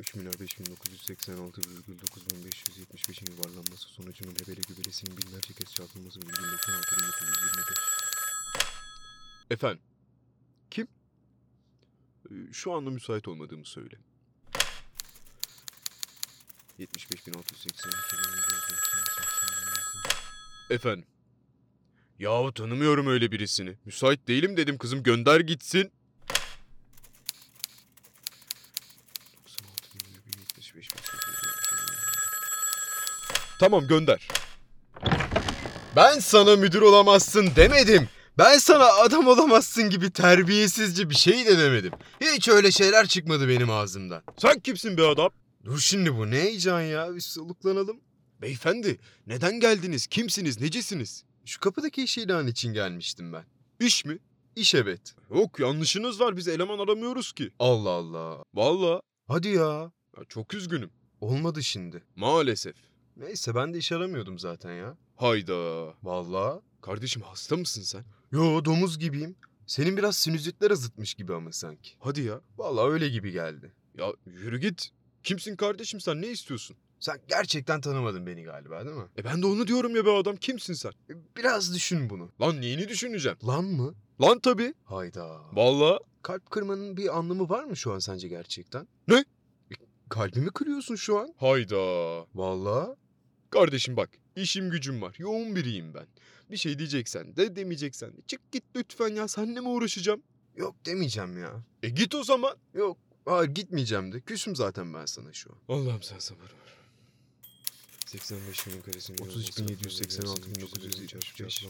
3 milyar 5986,9575'in yuvarlanması sonucunun hebele gübelesinin binlerce kez çarpılması ve 1925. Efendim? Kim? Ee, Şu anda müsait olmadığımı söyle. 75.682 Efendim? Yahu tanımıyorum öyle birisini. Müsait değilim dedim kızım gönder gitsin. Tamam gönder. Ben sana müdür olamazsın demedim. Ben sana adam olamazsın gibi terbiyesizce bir şey de demedim. Hiç öyle şeyler çıkmadı benim ağzımdan. Sen kimsin be adam? Dur şimdi bu ne heyecan ya? Bir soluklanalım. Beyefendi neden geldiniz? Kimsiniz? Necisiniz? Şu kapıdaki iş ilanı için gelmiştim ben. İş mi? İş evet. Yok yanlışınız var biz eleman aramıyoruz ki. Allah Allah. Vallahi. Hadi ya. ya. Çok üzgünüm. Olmadı şimdi. Maalesef. Neyse ben de iş aramıyordum zaten ya. Hayda. Vallahi. Kardeşim hasta mısın sen? Yo domuz gibiyim. Senin biraz sinüzitler azıtmış gibi ama sanki. Hadi ya. Vallahi öyle gibi geldi. Ya yürü git. Kimsin kardeşim sen ne istiyorsun? Sen gerçekten tanımadın beni galiba değil mi? E ben de onu diyorum ya be adam kimsin sen? Biraz düşün bunu. Lan neyini düşüneceğim? Lan mı? Lan tabii. Hayda. Vallahi. Kalp kırmanın bir anlamı var mı şu an sence gerçekten? Ne? E, kalbimi kırıyorsun şu an. Hayda. Vallahi. Kardeşim bak işim gücüm var. Yoğun biriyim ben. Bir şey diyeceksen de demeyeceksen de çık git lütfen ya seninle mi uğraşacağım? Yok demeyeceğim ya. E git o zaman. Yok hayır gitmeyeceğim de. Küsüm zaten ben sana şu an. Allah'ım sen sabır ver. 85 binin karesini 33.786 1975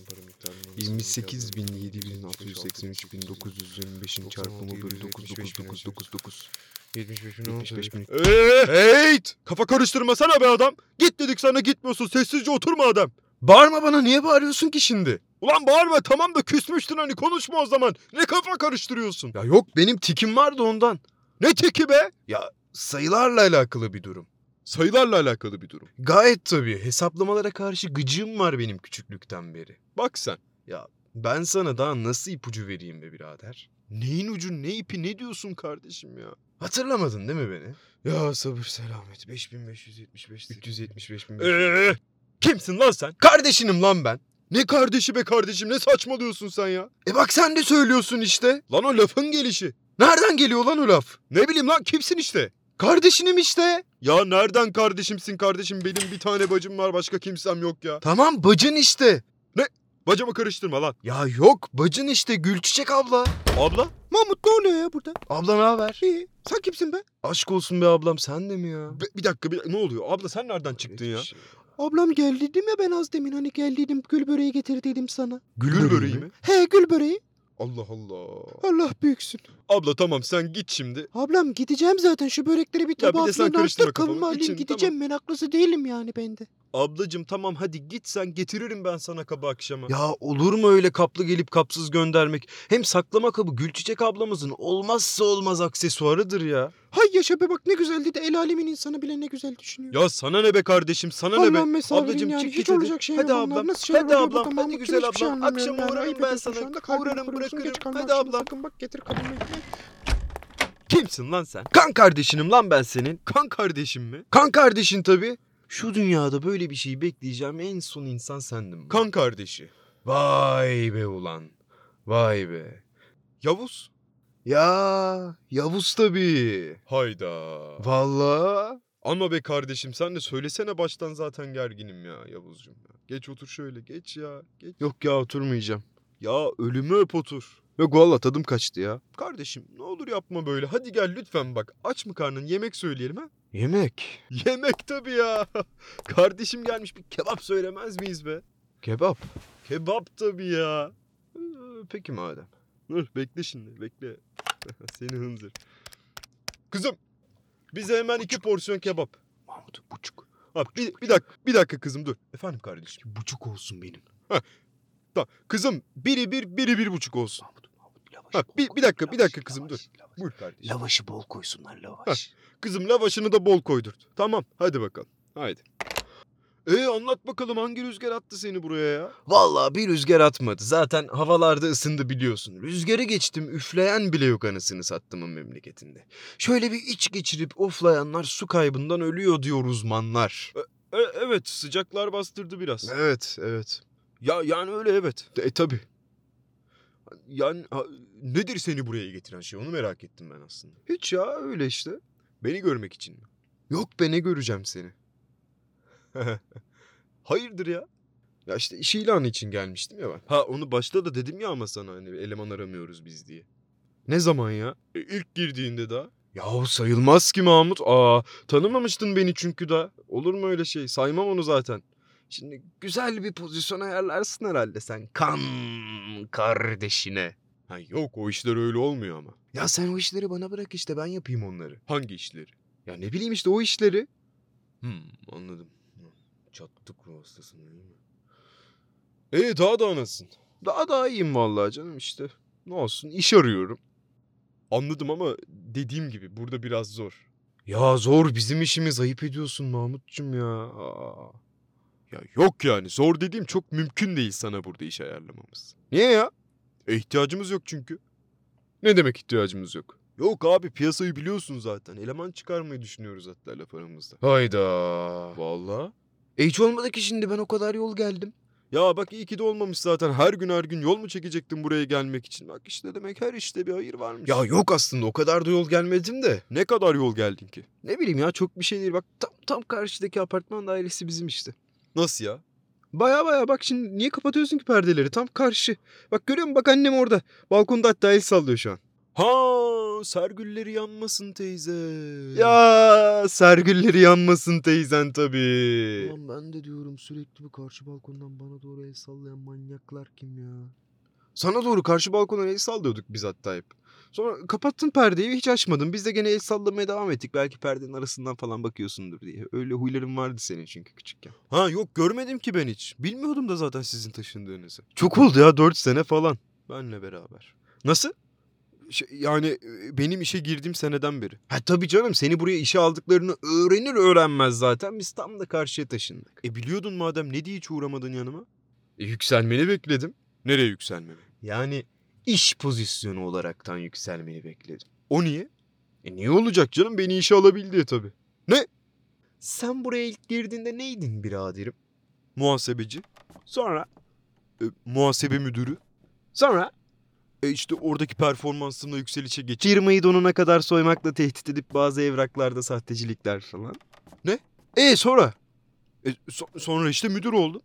28 bin 7 bin 683 bin 925'in çarpımı bölü 99999 75 bin 75 bin Eeeeyt! Kafa karıştırmasana be adam. Git dedik sana gitmiyorsun. Sessizce oturma adam. Bağırma bana niye bağırıyorsun ki şimdi? Ulan bağırma tamam da küsmüştün hani konuşma o zaman. Ne kafa karıştırıyorsun? Ya yok benim tikim vardı ondan. Ne tiki be? Ya sayılarla alakalı bir durum. Sayılarla alakalı bir durum. Gayet tabii. Hesaplamalara karşı gıcığım var benim küçüklükten beri. Bak sen. Ya ben sana daha nasıl ipucu vereyim be birader? Neyin ucu ne ipi ne diyorsun kardeşim ya? Hatırlamadın değil mi beni? Ya sabır selamet. 5575 375 bin. Eee, kimsin lan sen? Kardeşinim lan ben. Ne kardeşi be kardeşim ne saçmalıyorsun sen ya? E bak sen de söylüyorsun işte. Lan o lafın gelişi. Nereden geliyor lan o laf? Ne bileyim lan kimsin işte? Kardeşinim işte. Ya nereden kardeşimsin kardeşim? Benim bir tane bacım var başka kimsem yok ya. Tamam bacın işte. Ne? Bacımı karıştırma lan. Ya yok bacın işte Gülçiçek abla. Abla? Mahmut ne oluyor ya burada? Abla ne haber? İyi. Sen kimsin be? Aşk olsun be ablam sen de mi ya? bir dakika bir, ne oluyor? Abla sen nereden çıktın ya? Ablam geldi dedim ya ben az demin hani geldiydim gül böreği getirdiydim sana. Gül, böreği mi? He gül böreği. Allah Allah. Allah büyüksün. Abla tamam sen git şimdi. Ablam gideceğim zaten şu börekleri bir tabağa falan attır kavurma alayım gideceğim ben haklısı değilim yani bende. Ablacım tamam hadi git sen getiririm ben sana kabı akşama. Ya olur mu öyle kaplı gelip kapsız göndermek? Hem saklama kabı Gülçiçek ablamızın olmazsa olmaz aksesuarıdır ya. Hay yaşa be bak ne güzel dedi el alemin insanı bile ne güzel düşünüyor. Ya sana ne be kardeşim sana ne be? Ablacım yani çık hiç git hadi. olacak şey Hadi yok bunlar. ablam, Nasıl şeyler hadi ablam, burada hadi Mahmut? güzel Kim hiçbir şey ablam. anlamıyorum Akşam yani. uğrarım Ayıp ben ediyorsun sana. anda. Kalbimi Uğrarım, kırıyorsun, bırakırım. geç kalma Hadi akşama ablam. Sakın bak getir kadını. Kimsin lan sen? Kan kardeşinim lan ben senin. Kan kardeşim mi? Kan kardeşin tabii. Şu dünyada böyle bir şeyi bekleyeceğim en son insan sendim. Kan kardeşi. Vay be ulan. Vay be. Yavuz? Ya Yavuz tabii. Hayda. Vallahi. Ama be kardeşim sen de söylesene baştan zaten gerginim ya Yavuzcuğum. ya. Geç otur şöyle geç ya. Geç. Yok ya oturmayacağım. Ya ölümü öp otur. Yok valla tadım kaçtı ya. Kardeşim ne olur yapma böyle. Hadi gel lütfen bak. Aç mı karnın yemek söyleyelim ha? Yemek. Yemek tabii ya. Kardeşim gelmiş bir kebap söylemez miyiz be? Kebap. Kebap tabii ya. Ee, Peki madem. Dur bekle şimdi bekle. Seni hınzır. Kızım bize hemen iki porsiyon kebap. Mahmut buçuk. Ha, bir, bir dakika bir dakika kızım dur. Efendim kardeşim. Buçuk olsun benim. Ha, da, kızım biri bir biri bir buçuk olsun. Ha, bir, bir dakika bir dakika kızım dur. Buyur kardeşim. Lavaşı bol koysunlar lavaş. Kızım lavaşını da bol koydurt. Tamam hadi bakalım. Haydi. E anlat bakalım hangi rüzgar attı seni buraya ya? Vallahi bir rüzgar atmadı. Zaten havalarda ısındı biliyorsun. Rüzgarı geçtim üfleyen bile yok anasını sattımın memleketinde. Şöyle bir iç geçirip oflayanlar su kaybından ölüyor diyor uzmanlar. E, evet sıcaklar bastırdı biraz. Evet evet. Ya yani öyle evet. E tabi. Yani ha, nedir seni buraya getiren şey onu merak ettim ben aslında. Hiç ya öyle işte. Beni görmek için mi? Yok be ne göreceğim seni. Hayırdır ya? Ya işte iş ilanı için gelmiştim ya ben. Ha onu başta da dedim ya ama sana hani eleman aramıyoruz biz diye. Ne zaman ya? E, ilk girdiğinde daha. Yahu sayılmaz ki Mahmut. Aa tanımamıştın beni çünkü da. Olur mu öyle şey? Saymam onu zaten. Şimdi güzel bir pozisyon ayarlarsın herhalde sen. Kan kardeşine. Ha yok o işler öyle olmuyor ama. Ya sen o işleri bana bırak işte ben yapayım onları. Hangi işleri? Ya ne bileyim işte o işleri. Hmm anladım. Çattık ruh hastasın değil mi? E daha da anasın. Daha daha iyiyim vallahi canım işte. Ne olsun iş arıyorum. Anladım ama dediğim gibi burada biraz zor. Ya zor bizim işimiz ayıp ediyorsun Mahmut'cum ya. Aa. Ya yok yani zor dediğim çok mümkün değil sana burada iş ayarlamamız. Niye ya? E ihtiyacımız yok çünkü. Ne demek ihtiyacımız yok? Yok abi piyasayı biliyorsun zaten. Eleman çıkarmayı düşünüyoruz hatta laf aramızda. Hayda. Vallahi. E hiç olmadı ki şimdi ben o kadar yol geldim. Ya bak iyi ki de olmamış zaten. Her gün her gün yol mu çekecektin buraya gelmek için? Bak işte demek her işte bir hayır varmış. Ya yok aslında o kadar da yol gelmedim de. ne kadar yol geldin ki? Ne bileyim ya çok bir şey değil. Bak tam, tam karşıdaki apartman dairesi bizim işte. Nasıl ya? Baya baya bak şimdi niye kapatıyorsun ki perdeleri? Tam karşı. Bak görüyor musun? Bak annem orada. Balkonda hatta el sallıyor şu an. Ha, sergülleri yanmasın teyze. Ya sergülleri yanmasın teyzen tabii. Ulan ben de diyorum sürekli bu karşı balkondan bana doğru el sallayan manyaklar kim ya? Sana doğru karşı balkona el sallıyorduk biz hatta hep. Sonra kapattın perdeyi ve hiç açmadın. Biz de gene el sallamaya devam ettik. Belki perdenin arasından falan bakıyorsundur diye. Öyle huyların vardı senin çünkü küçükken. Ha yok görmedim ki ben hiç. Bilmiyordum da zaten sizin taşındığınızı. Çok oldu ya 4 sene falan. Benle beraber. Nasıl? Şey, yani e, benim işe girdiğim seneden beri. Ha tabii canım seni buraya işe aldıklarını öğrenir öğrenmez zaten biz tam da karşıya taşındık. E biliyordun madem ne diye hiç uğramadın yanıma? E, yükselmeni bekledim. Nereye yükselmemi? Yani iş pozisyonu olaraktan yükselmeni bekledim. O niye? E niye olacak canım beni işe alabil diye tabii. Ne? Sen buraya ilk girdiğinde neydin biraderim? Muhasebeci. Sonra? E, muhasebe müdürü. Sonra? E işte oradaki performansımla yükselişe geç. Firmayı donuna kadar soymakla tehdit edip bazı evraklarda sahtecilikler falan. Ne? E sonra? E, so- sonra işte müdür oldum.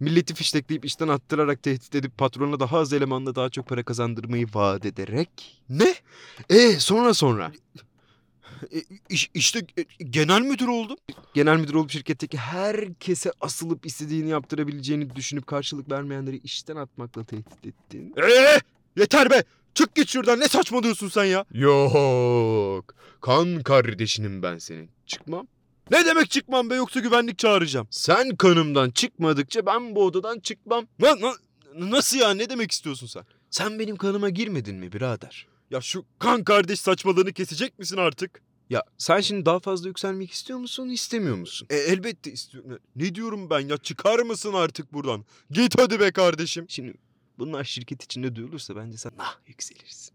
Milleti fiştekleyip işten attırarak tehdit edip patrona daha az elemanla daha çok para kazandırmayı vaat ederek. Ne? E sonra sonra? E, iş- işte e, genel müdür oldum. Genel müdür olup şirketteki herkese asılıp istediğini yaptırabileceğini düşünüp karşılık vermeyenleri işten atmakla tehdit ettin. Eee yeter be. Çık git şuradan ne saçmalıyorsun sen ya? Yok. Kan kardeşinim ben senin. Çıkmam. Ne demek çıkmam be yoksa güvenlik çağıracağım. Sen kanımdan çıkmadıkça ben bu odadan çıkmam. Na- na- nasıl ya ne demek istiyorsun sen? Sen benim kanıma girmedin mi birader? Ya şu kan kardeş saçmalığını kesecek misin artık? Ya sen şimdi daha fazla yükselmek istiyor musun, istemiyor musun? E, elbette istiyorum. Ne- Ne diyorum ben ya çıkar mısın artık buradan? Git hadi be kardeşim. Şimdi bunlar şirket içinde duyulursa bence sen nah yükselirsin.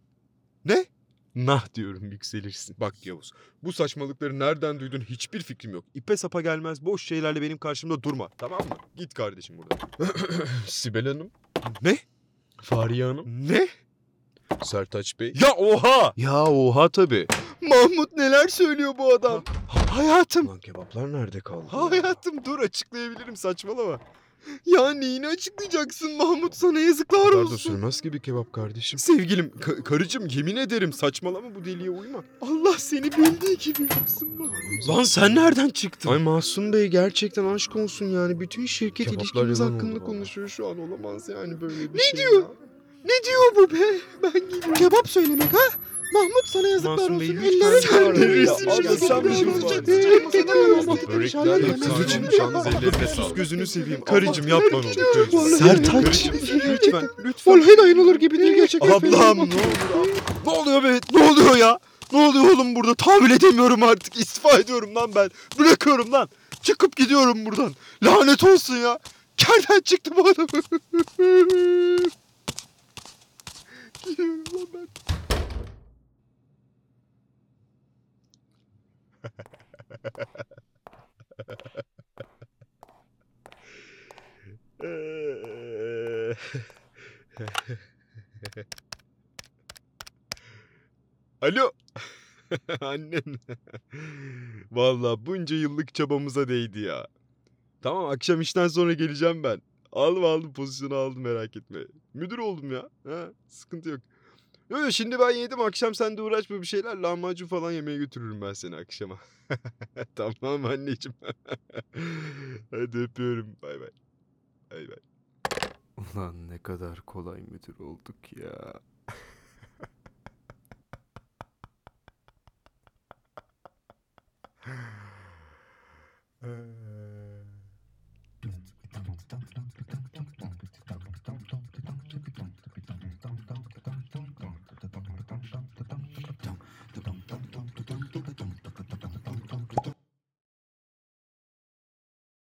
Ne? Nah diyorum yükselirsin. Bak Yavuz bu saçmalıkları nereden duydun hiçbir fikrim yok. İpe sapa gelmez boş şeylerle benim karşımda durma tamam mı? Git kardeşim buradan. Sibel Hanım, Ne? Fahriye Hanım, Ne? Sertaç Bey. Ya oha! Ya oha tabii. Mahmut neler söylüyor bu adam? hayatım. Lan kebaplar nerede kaldı? ya? Hayatım dur açıklayabilirim saçmalama. Ya neyini açıklayacaksın Mahmut sana yazıklar olsun. sürmez gibi kebap kardeşim. Sevgilim, ka- karıcığım yemin ederim saçmalama bu deliye uyma. Allah seni bildiği gibi yapsın Mahmut. Lan sen nereden çıktın? Ay Mahsun Bey gerçekten aşk olsun yani. Bütün şirket Kebaplar ilişkimiz yalan hakkında oldu vallahi. konuşuyor şu an. Olamaz yani böyle bir Ne şey. diyor? Ne diyor bu be? Ben gidiyorum. Kebap söylemek ha? Mahmut sana yazıklar Masum Bey, olsun. lütfen Ellerin sen kırıldı. de Ya, Allah çizin, Allah, bir şey Allah, var. Allah, Allah, Allah, Börekler Allah, de Allah, karıcığım Allah, şans Allah, ellerine sus gözünü seveyim. Karıcığım yapma ne olur karıcığım. Sertaç. Lütfen, lütfen. Vallahi dayanılır gibi değil gerçekten. Ablam ne olur ab- Ne oluyor be? Ne oluyor ya? Ne oluyor oğlum burada? Tahammül edemiyorum artık. İstifa ediyorum lan ben. Bırakıyorum lan. Çıkıp gidiyorum buradan. Lanet olsun ya. Nereden çıktı bu adam? Gidiyorum lan ben. Alo. Annen. Vallahi bunca yıllık çabamıza değdi ya. Tamam akşam işten sonra geleceğim ben. Aldım aldım pozisyonu aldım merak etme. Müdür oldum ya. Ha, sıkıntı yok. Yok yok, şimdi ben yedim akşam sen de uğraşma bir şeyler. Lahmacun falan yemeye götürürüm ben seni akşama. tamam anneciğim. Hadi öpüyorum. Bay bay. Bay bay. Ulan ne kadar kolay müdür olduk ya.